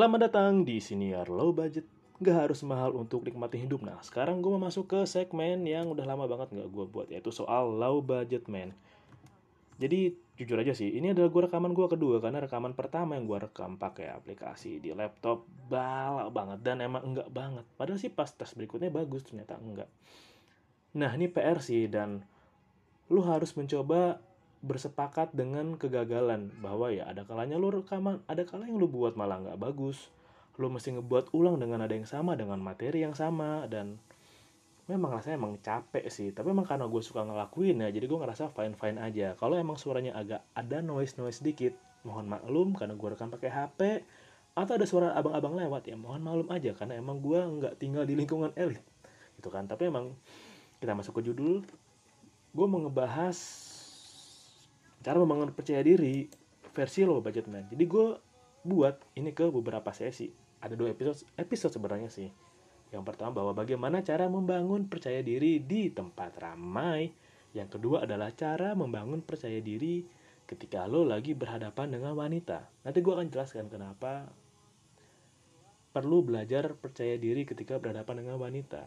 Selamat datang di Siniar Low Budget. Gak harus mahal untuk nikmati hidup. Nah, sekarang gue mau masuk ke segmen yang udah lama banget gak gue buat, yaitu soal low budget man. Jadi, jujur aja sih, ini adalah gue rekaman gue kedua, karena rekaman pertama yang gue rekam pakai aplikasi di laptop balak banget, dan emang enggak banget. Padahal sih pas tes berikutnya bagus, ternyata enggak. Nah, ini PR sih, dan lu harus mencoba bersepakat dengan kegagalan bahwa ya ada kalanya lu rekaman ada kalanya lu buat malah nggak bagus. Lu mesti ngebuat ulang dengan ada yang sama dengan materi yang sama dan memang rasanya emang capek sih. Tapi emang karena gue suka ngelakuin ya jadi gue ngerasa fine fine aja. Kalau emang suaranya agak ada noise noise dikit mohon maklum karena gue rekam pakai HP atau ada suara abang-abang lewat ya mohon maklum aja karena emang gue nggak tinggal di lingkungan elit. Gitu kan tapi emang kita masuk ke judul gue mau ngebahas cara membangun percaya diri versi low budget man. Jadi gue buat ini ke beberapa sesi. Ada dua episode episode sebenarnya sih. Yang pertama bahwa bagaimana cara membangun percaya diri di tempat ramai. Yang kedua adalah cara membangun percaya diri ketika lo lagi berhadapan dengan wanita. Nanti gue akan jelaskan kenapa perlu belajar percaya diri ketika berhadapan dengan wanita.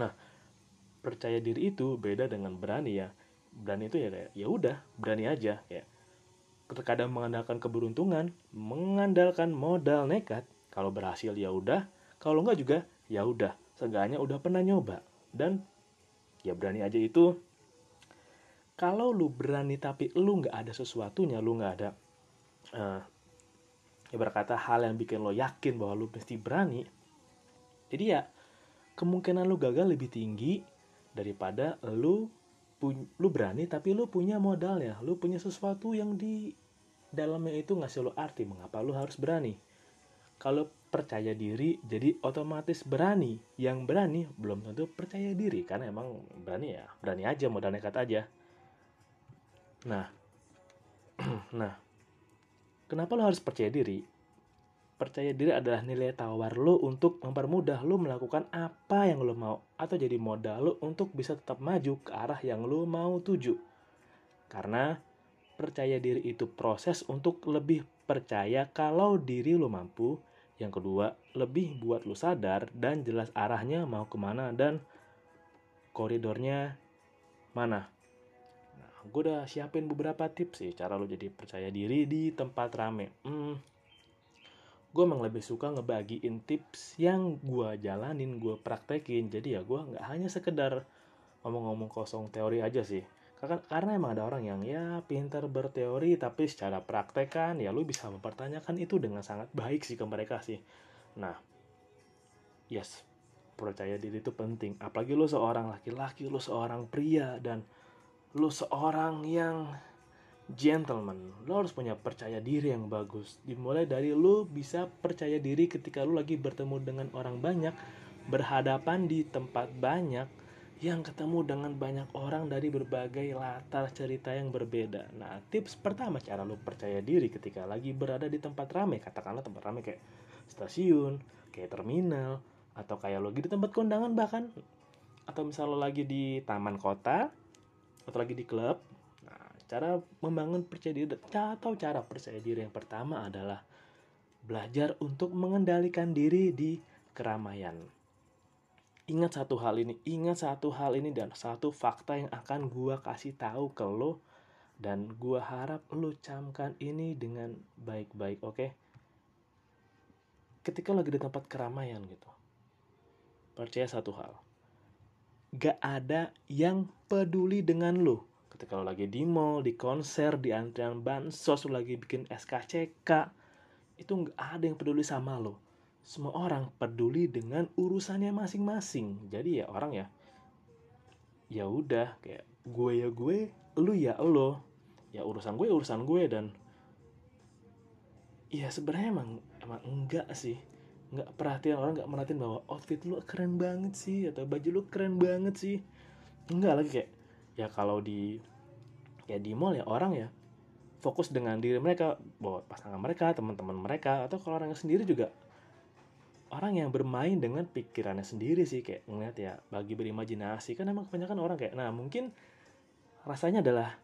Nah percaya diri itu beda dengan berani ya berani itu ya ya udah berani aja ya terkadang mengandalkan keberuntungan mengandalkan modal nekat. Kalau berhasil ya udah kalau enggak juga ya udah. Seenggaknya udah pernah nyoba. Dan ya berani aja itu. Kalau lu berani tapi lu nggak ada sesuatunya lu nggak ada uh, ya berkata hal yang bikin lo yakin bahwa lu mesti berani jadi ya kemungkinan lu gagal lebih tinggi daripada lu lu berani tapi lu punya modal ya. Lu punya sesuatu yang di dalamnya itu ngasih lo arti. Mengapa lu harus berani? Kalau percaya diri jadi otomatis berani. Yang berani belum tentu percaya diri. Karena emang berani ya. Berani aja modal nekat aja. Nah nah kenapa lo harus percaya diri percaya diri adalah nilai tawar lo untuk mempermudah lo melakukan apa yang lo mau atau jadi modal lo untuk bisa tetap maju ke arah yang lo mau tuju. Karena percaya diri itu proses untuk lebih percaya kalau diri lo mampu. Yang kedua, lebih buat lo sadar dan jelas arahnya mau ke mana dan koridornya mana. Nah, gue udah siapin beberapa tips sih cara lo jadi percaya diri di tempat rame. Hmm, gue emang lebih suka ngebagiin tips yang gue jalanin gue praktekin. Jadi ya gue nggak hanya sekedar ngomong-ngomong kosong teori aja sih. Karena emang ada orang yang ya pintar berteori tapi secara praktekan ya lu bisa mempertanyakan. Itu dengan sangat baik sih ke mereka sih. Nah yes percaya diri itu penting. Apalagi lu seorang laki-laki lu seorang pria dan lu seorang yang gentleman. Lo harus punya percaya diri yang bagus. Dimulai dari lo bisa percaya diri ketika lo lagi bertemu dengan orang banyak berhadapan di tempat banyak yang ketemu dengan banyak orang dari berbagai latar cerita yang berbeda. Nah, tips pertama cara lo percaya diri ketika lagi berada di tempat ramai, katakanlah tempat ramai kayak stasiun, kayak terminal, atau kayak lo lagi di tempat kondangan bahkan, atau misal lo lagi di taman kota, atau lagi di klub, cara membangun percaya diri atau cara percaya diri yang pertama adalah belajar untuk mengendalikan diri di keramaian. Ingat satu hal ini, ingat satu hal ini dan satu fakta yang akan gua kasih tahu ke lo dan gua harap lo camkan ini dengan baik-baik, oke? Okay? Ketika lagi di tempat keramaian gitu, percaya satu hal, gak ada yang peduli dengan lo ketika lo lagi di mall, di konser, di antrian bansos, lo lagi bikin SKCK, itu nggak ada yang peduli sama lo. Semua orang peduli dengan urusannya masing-masing. Jadi ya orang ya, ya udah kayak gue ya gue, lu ya lo, ya urusan gue urusan gue dan ya sebenarnya emang emang enggak sih nggak perhatian orang nggak merhatiin bahwa outfit lu keren banget sih atau baju lu keren banget sih enggak lagi kayak ya kalau di ya di mall ya orang ya fokus dengan diri mereka bawa pasangan mereka teman-teman mereka atau kalau orangnya sendiri juga orang yang bermain dengan pikirannya sendiri sih kayak ngeliat ya bagi berimajinasi. Kan emang kebanyakan orang kayak nah mungkin rasanya adalah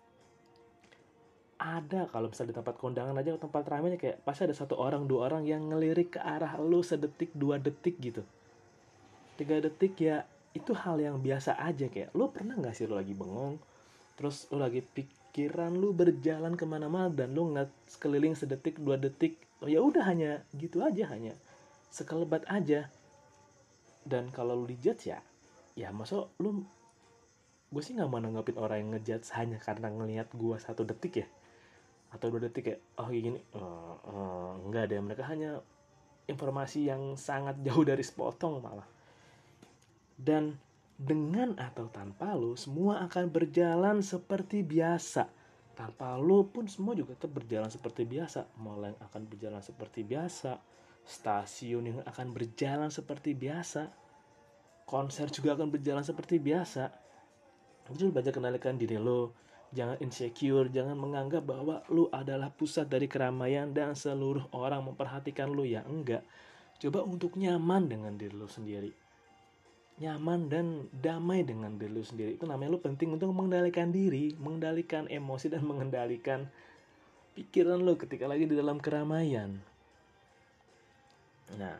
ada kalau misalnya di tempat kondangan aja tempat ramenya kayak pasti ada satu orang dua orang yang ngelirik ke arah lu sedetik dua detik gitu. Tiga detik ya itu hal yang biasa aja kayak lu pernah nggak sih lu lagi bengong? Terus lu lagi pikiran lu berjalan ke mana-mana dan lu ngeliat sekeliling sedetik dua detik oh ya udah hanya gitu aja hanya sekelebat aja. Dan kalau lu dijudge ya ya masuk lu gue sih nggak mau nanggapin orang yang ngejudge hanya karena ngelihat gue satu detik ya. Atau dua detik kayak oh gini. Uh, uh, nggak deh mereka hanya informasi yang sangat jauh dari sepotong malah dan dengan atau tanpa lo semua akan berjalan seperti biasa. Tanpa lo pun semua juga tetap berjalan seperti biasa. Mall yang akan berjalan seperti biasa. Stasiun yang akan berjalan seperti biasa. Konser juga akan berjalan seperti biasa. Jadi lu belajar kendalikan diri lo jangan insecure jangan menganggap bahwa lu adalah pusat dari keramaian dan seluruh orang memperhatikan lu. Ya enggak. Coba untuk nyaman dengan diri lu sendiri nyaman dan damai dengan diri lu sendiri. Itu namanya lu penting untuk mengendalikan diri mengendalikan emosi dan mengendalikan pikiran lu ketika lagi di dalam keramaian. Nah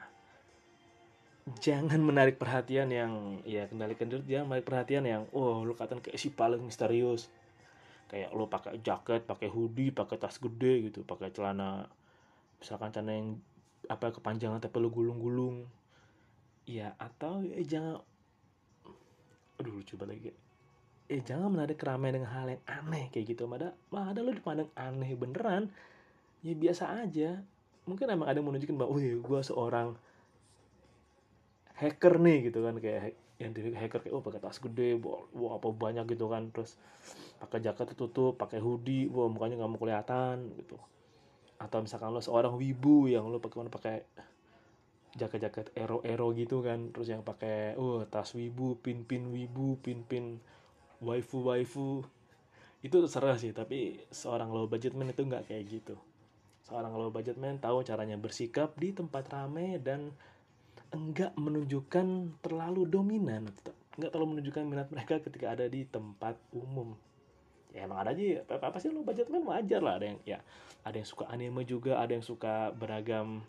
jangan menarik perhatian yang ya kendalikan diri jangan menarik perhatian yang oh lu katakan kayak si paling misterius. Kayak lu pakai jaket pakai hoodie pakai tas gede gitu pakai celana misalkan celana yang apa kepanjangan tapi lu gulung-gulung ya atau eh, jangan aduh lucu banget lagi. Eh jangan menarik keramaian dengan hal yang aneh kayak gitu. Ada mah ada lu dipandang aneh beneran. Ya biasa aja. Mungkin emang ada yang menunjukkan bahwa oh iya gue seorang hacker nih gitu kan. Kayak yang di hacker kayak oh pakai tas gede wah apa banyak gitu kan. Terus pakai jaket tertutup pakai hoodie wah mukanya nggak mau kelihatan gitu. Atau misalkan lo seorang wibu yang lo pakai pakai jaket-jaket ero-ero gitu kan. Terus yang pakai oh tas wibu pin-pin wibu pin-pin waifu waifu itu terserah sih tapi seorang low budget man itu nggak kayak gitu. Seorang low budget man tahu caranya bersikap di tempat rame dan enggak menunjukkan terlalu dominan. Enggak terlalu menunjukkan minat mereka ketika ada di tempat umum. Ya emang ada aja apa, apa sih lo budget kan wajar lah. Ada yang ya ada yang suka anime juga ada yang suka beragam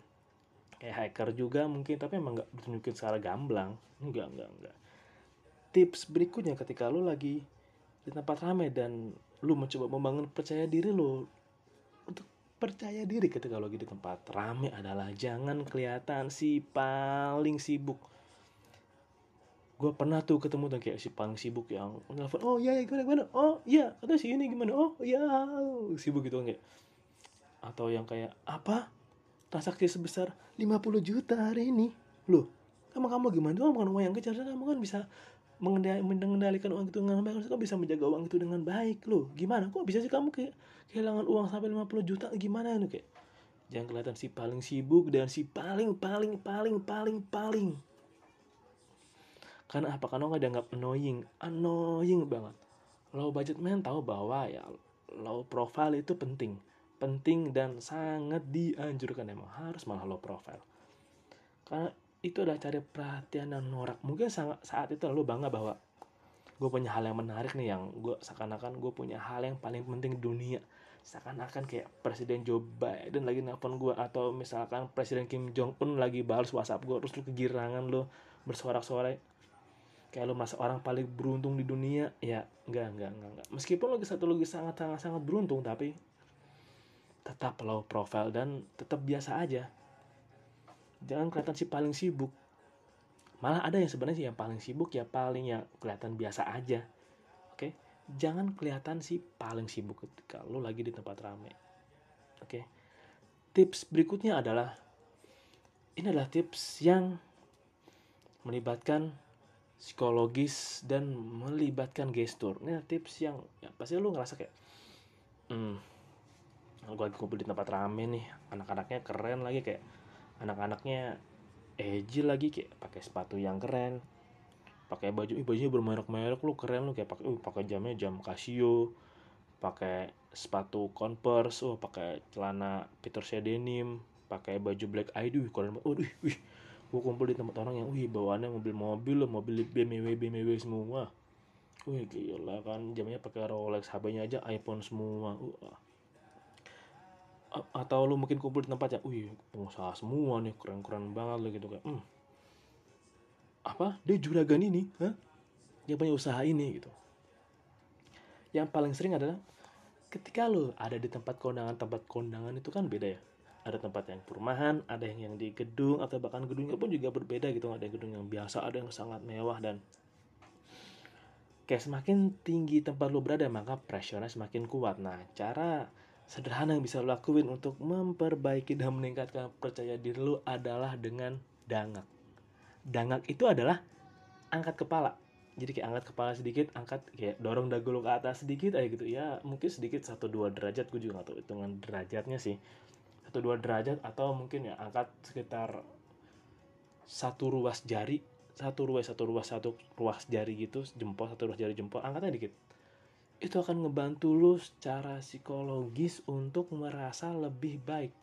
kayak hacker juga mungkin tapi emang nggak ditunjukin secara gamblang. Enggak enggak enggak tips berikutnya ketika lo lagi di tempat ramai dan lo mencoba membangun percaya diri lo percaya diri ketika lagi di tempat rame adalah jangan kelihatan si paling sibuk. Gue pernah tuh ketemu tuh kayak si paling sibuk yang nelfon oh iya, iya gimana gimana? Oh iya atau si ini gimana? Oh iya sibuk gitu kan kayak. Atau yang kayak apa transaksi sebesar 50 juta hari ini. Loh emang kamu gimana? Tuh bukan uang yang kecil kamu kan bisa mengendalikan uang itu dengan baik. Kok bisa menjaga uang itu dengan baik. Loh gimana? Kok bisa sih kamu kayak kehilangan uang sampai 50 juta? Gimana nih kayak? Jangan kelihatan si paling sibuk dan si paling paling paling paling paling. Karena apa? Karena nggak dianggap annoying. Annoying banget. Low budget man tahu bahwa ya low profile itu penting penting dan sangat dianjurkan emang harus malah low profile. Karena itu adalah cari perhatian dan norak. Mungkin saat itu lo bangga bahwa gue punya hal yang menarik nih yang gue seakan-akan gue punya hal yang paling penting di dunia. Seakan-akan kayak Presiden Joe Biden lagi nelfon gue atau misalkan Presiden Kim Jong Un lagi balas WhatsApp gue terus lu kegirangan lo bersorak-sorai. Kayak lo merasa orang paling beruntung di dunia. Ya enggak enggak enggak, enggak. meskipun lo satu lagi sangat sangat sangat beruntung tapi tetap low profile dan tetap biasa aja jangan kelihatan si paling sibuk malah ada yang sebenarnya sih yang paling sibuk ya paling ya kelihatan biasa aja jangan kelihatan sih paling sibuk ketika lo lagi di tempat rame. Oke. Tips berikutnya adalah ini adalah tips yang melibatkan psikologis dan melibatkan gestur. Ini tips yang ya, pasti lo ngerasa kayak hmm, gue lagi kumpul di tempat rame nih, anak-anaknya keren lagi kayak anak-anaknya edgy lagi kayak pakai sepatu yang keren, pakai baju ih bajunya bermerek-merek lu keren lu kayak pakai uh pakai jamnya jam Casio pakai sepatu Converse oh pakai celana Peter denim pakai baju Black ID keren banget. Oh wih gue kumpul di tempat orang yang wih bawaannya mobil-mobil mobil BMW BMW semua. Wih gila kan jamnya pakai Rolex HP-nya aja iPhone semua uh, atau lu mungkin kumpul di tempat ya wih pengusaha semua nih keren-keren banget lo gitu kan hmm, apa? Dia juragan ini Hah? dia punya usaha ini gitu. Yang paling sering adalah ketika lo ada di tempat kondangan tempat kondangan itu kan beda ya. Ada tempat yang perumahan ada yang yang di gedung atau bahkan gedungnya pun juga berbeda gitu. Ada gedung yang biasa ada yang sangat mewah dan kayak semakin tinggi tempat lo berada maka pressure-nya semakin kuat. Nah cara sederhana yang bisa lo lakuin untuk memperbaiki dan meningkatkan percaya diri lo adalah dengan dangak. Dangak itu adalah angkat kepala. Jadi kayak angkat kepala sedikit angkat kayak dorong dagu lo ke atas sedikit aja gitu. Ya mungkin sedikit satu dua derajat gue juga gak tahu hitungan derajatnya sih. Satu dua derajat atau mungkin ya angkat sekitar satu ruas jari satu ruas satu ruas satu ruas jari gitu jempol satu ruas jari jempol angkatnya dikit itu akan ngebantu lu secara psikologis untuk merasa lebih baik.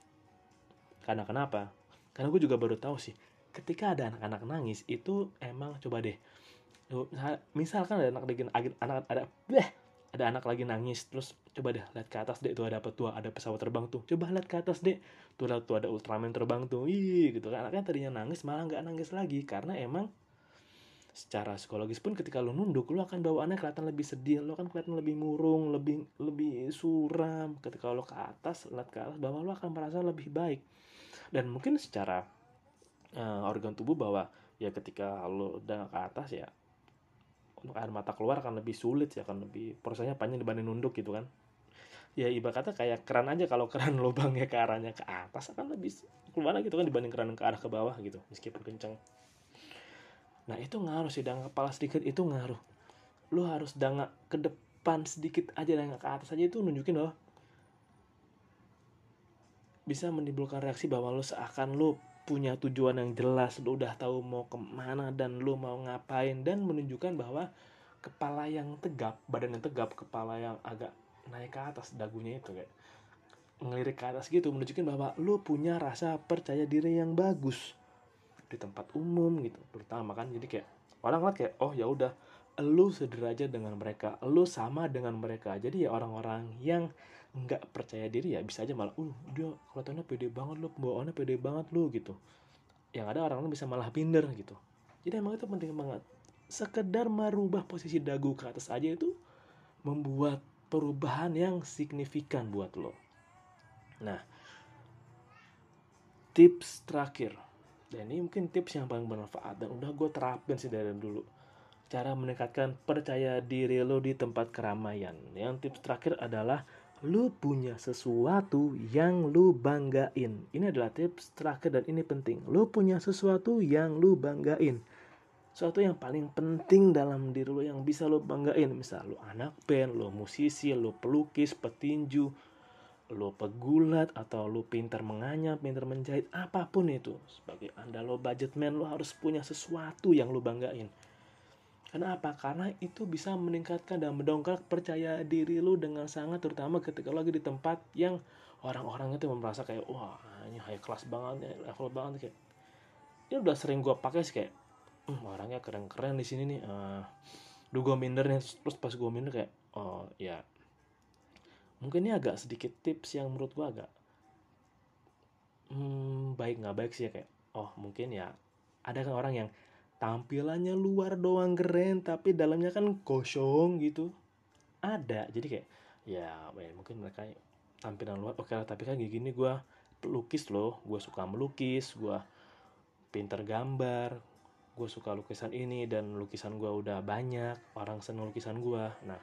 Karena kenapa? Karena gue juga baru tahu sih ketika ada anak-anak nangis itu emang coba deh misalkan ada anak lagi anak ada bleh ada anak lagi nangis terus coba deh lihat ke atas deh tuh ada apa tuh ada pesawat terbang tuh coba lihat ke atas deh tuh lihat tuh ada Ultraman terbang tuh ih gitu kan. Anaknya tadinya nangis malah nggak nangis lagi karena emang secara psikologis pun ketika lo nunduk lo akan bawaannya kelihatan lebih sedih lo akan kelihatan lebih murung lebih lebih suram. Ketika lo ke atas lihat ke atas bahwa lo akan merasa lebih baik. Dan mungkin secara uh, organ tubuh bahwa ya ketika lo udah ke atas ya untuk air mata keluar akan lebih sulit sih akan lebih prosesnya panjang dibanding nunduk gitu kan. Ya ibarat kata kayak keran aja kalau keran lubangnya ke arahnya ke atas akan lebih keluar gitu kan dibanding keran ke arah ke bawah gitu meskipun kencang nah itu ngaruh sih dangak kepala sedikit itu ngaruh. Lu harus dangak ke depan sedikit aja dangak ke atas aja itu nunjukin loh. Bisa menimbulkan reaksi bahwa lu seakan lu punya tujuan yang jelas, lu udah tahu mau ke mana dan lu mau ngapain dan menunjukkan bahwa kepala yang tegap, badan yang tegap, kepala yang agak naik ke atas dagunya itu kayak ngelirik ke atas gitu menunjukkan bahwa lu punya rasa percaya diri yang bagus di tempat umum gitu terutama kan. Jadi kayak orang ngeliat kayak oh ya udah lu sederajat dengan mereka lu sama dengan mereka. Jadi ya orang-orang yang nggak percaya diri ya bisa aja malah uh dia kelihatannya pede banget lo pembawaannya pede banget lo gitu. Yang ada orang lain bisa malah minder gitu. Jadi emang itu penting banget. Sekedar merubah posisi dagu ke atas aja itu membuat perubahan yang signifikan buat lo. Nah tips terakhir dan ini mungkin tips yang paling bermanfaat dan udah gue terapin sih dari dulu cara meningkatkan percaya diri lo di tempat keramaian yang tips terakhir adalah lu punya sesuatu yang lu banggain. Ini adalah tips terakhir dan ini penting. Lu punya sesuatu yang lu banggain. Sesuatu yang paling penting dalam diri lu yang bisa lu banggain. Misal lu anak band, lu musisi, lu pelukis, petinju, lu pegulat atau lu pintar menganyam, pintar menjahit, apa pun itu. Sebagai anda lo budgetman, lu harus punya sesuatu yang lu banggain karena apa? Karena itu bisa meningkatkan dan mendongkrak percaya diri lu dengan sangat terutama ketika lagi di tempat yang orang-orang itu merasa kayak wah ini high class banget, level banget kayak ini udah sering gue pakai sih kayak hm, orangnya keren-keren di sini nih. Uh, Duh gue minder nih terus pas gue minder kayak oh ya mungkin ini agak sedikit tips yang menurut gue agak hmm, baik nggak baik sih ya kayak oh mungkin ya ada kan orang yang tampilannya luar doang keren tapi dalamnya kan kosong gitu. Ada jadi kayak ya, ya mungkin mereka tampilan luar oke lah tapi kan gini, gini gue pelukis loh gue suka melukis gue pinter gambar gue suka lukisan ini dan lukisan gue udah banyak orang seneng lukisan gue nah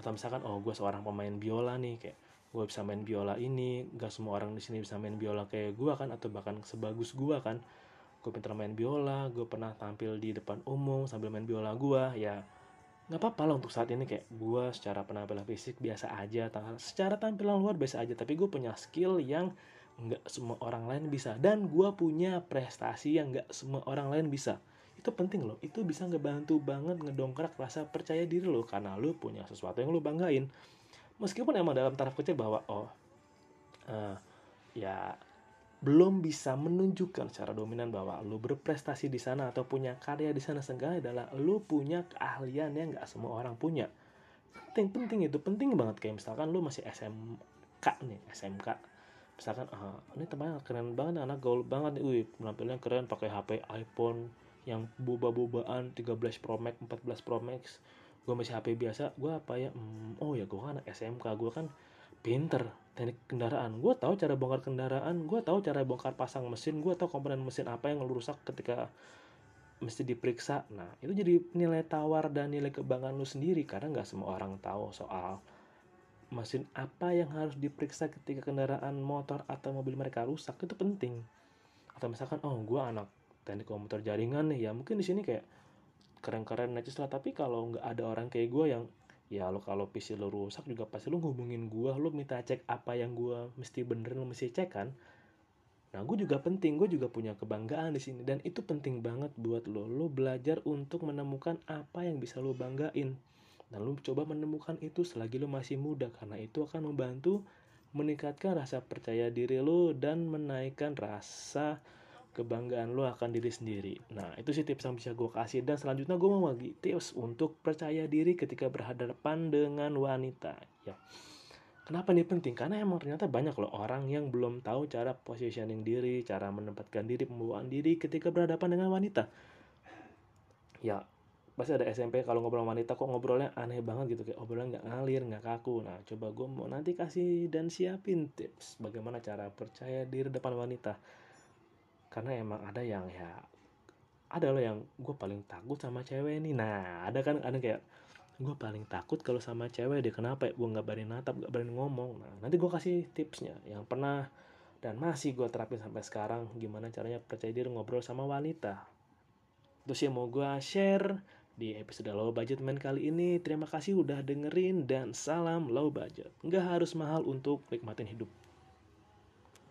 atau misalkan oh gue seorang pemain biola nih kayak gue bisa main biola ini gak semua orang di sini bisa main biola kayak gue kan atau bahkan sebagus gue kan. Gue pinter main biola gue pernah tampil di depan umum sambil main biola gue ya nggak apa-apa lah untuk saat ini. Kayak gue secara penampilan fisik biasa aja secara tampilan luar biasa aja tapi gue punya skill yang nggak semua orang lain bisa. Dan gue punya prestasi yang nggak semua orang lain bisa itu penting loh. Itu bisa ngebantu banget ngedongkrak rasa percaya diri lo karena lo punya sesuatu yang lo banggain. Meskipun emang dalam taraf kecil bahwa oh uh, ya belum bisa menunjukkan secara dominan bahwa lu berprestasi di sana atau punya karya di sana seenggaknya adalah lu punya keahlian yang nggak semua orang punya. Penting penting itu. Penting banget kayak misalkan lu masih SMK nih SMK misalkan ah ini temannya keren banget anak gaul banget nih. Wih penampilannya keren pakai HP iPhone yang boba-bobaan 13 Pro Max 14 Pro Max. Gue masih HP biasa. Gue apa ya? Hmm, oh ya gue kan anak SMK gue kan pinter teknik kendaraan. Gue tahu cara bongkar kendaraan. Gue tahu cara bongkar pasang mesin. Gue tahu komponen mesin apa yang rusak ketika mesti diperiksa. Nah itu jadi nilai tawar dan nilai kebanggaan lu sendiri karena nggak semua orang tahu soal mesin apa yang harus diperiksa ketika kendaraan motor atau mobil mereka rusak. Itu penting. Atau misalkan oh gue anak teknik komputer jaringan nih ya mungkin di sini kayak keren-keren aja lah tapi kalau nggak ada orang kayak gue yang ya lo kalau PC lo rusak juga pasti lo hubungin gue lo minta cek apa yang gue mesti bener lo mesti cek kan. Nah gue juga penting gue juga punya kebanggaan di sini. Dan itu penting banget buat lo. Lo belajar untuk menemukan apa yang bisa lo banggain. Dan lo coba menemukan itu selagi lo masih muda karena itu akan membantu meningkatkan rasa percaya diri lo dan menaikkan rasa kebanggaan lo akan diri sendiri. Nah, itu sih tips yang bisa gue kasih. Dan selanjutnya gue mau bagi tips untuk percaya diri ketika berhadapan dengan wanita. Ya, kenapa ini penting? Karena emang ternyata banyak loh orang yang belum tahu cara positioning diri, cara menempatkan diri, pembawaan diri ketika berhadapan dengan wanita. Ya, pasti ada SMP kalau ngobrol wanita kok ngobrolnya aneh banget gitu kayak obrolan nggak ngalir nggak kaku nah coba gue mau nanti kasih dan siapin tips bagaimana cara percaya diri depan wanita karena emang ada yang ya ada loh yang gue paling takut sama cewek nih. Nah ada kan ada kayak gue paling takut kalau sama cewek dia kenapa ya gue nggak berani natap nggak berani ngomong? Nah nanti gue kasih tipsnya yang pernah dan masih gue terapin sampai sekarang gimana caranya percaya diri ngobrol sama wanita. Terus ya mau gue share di episode low budget man kali ini terima kasih udah dengerin dan salam low budget. Nggak harus mahal untuk nikmatin hidup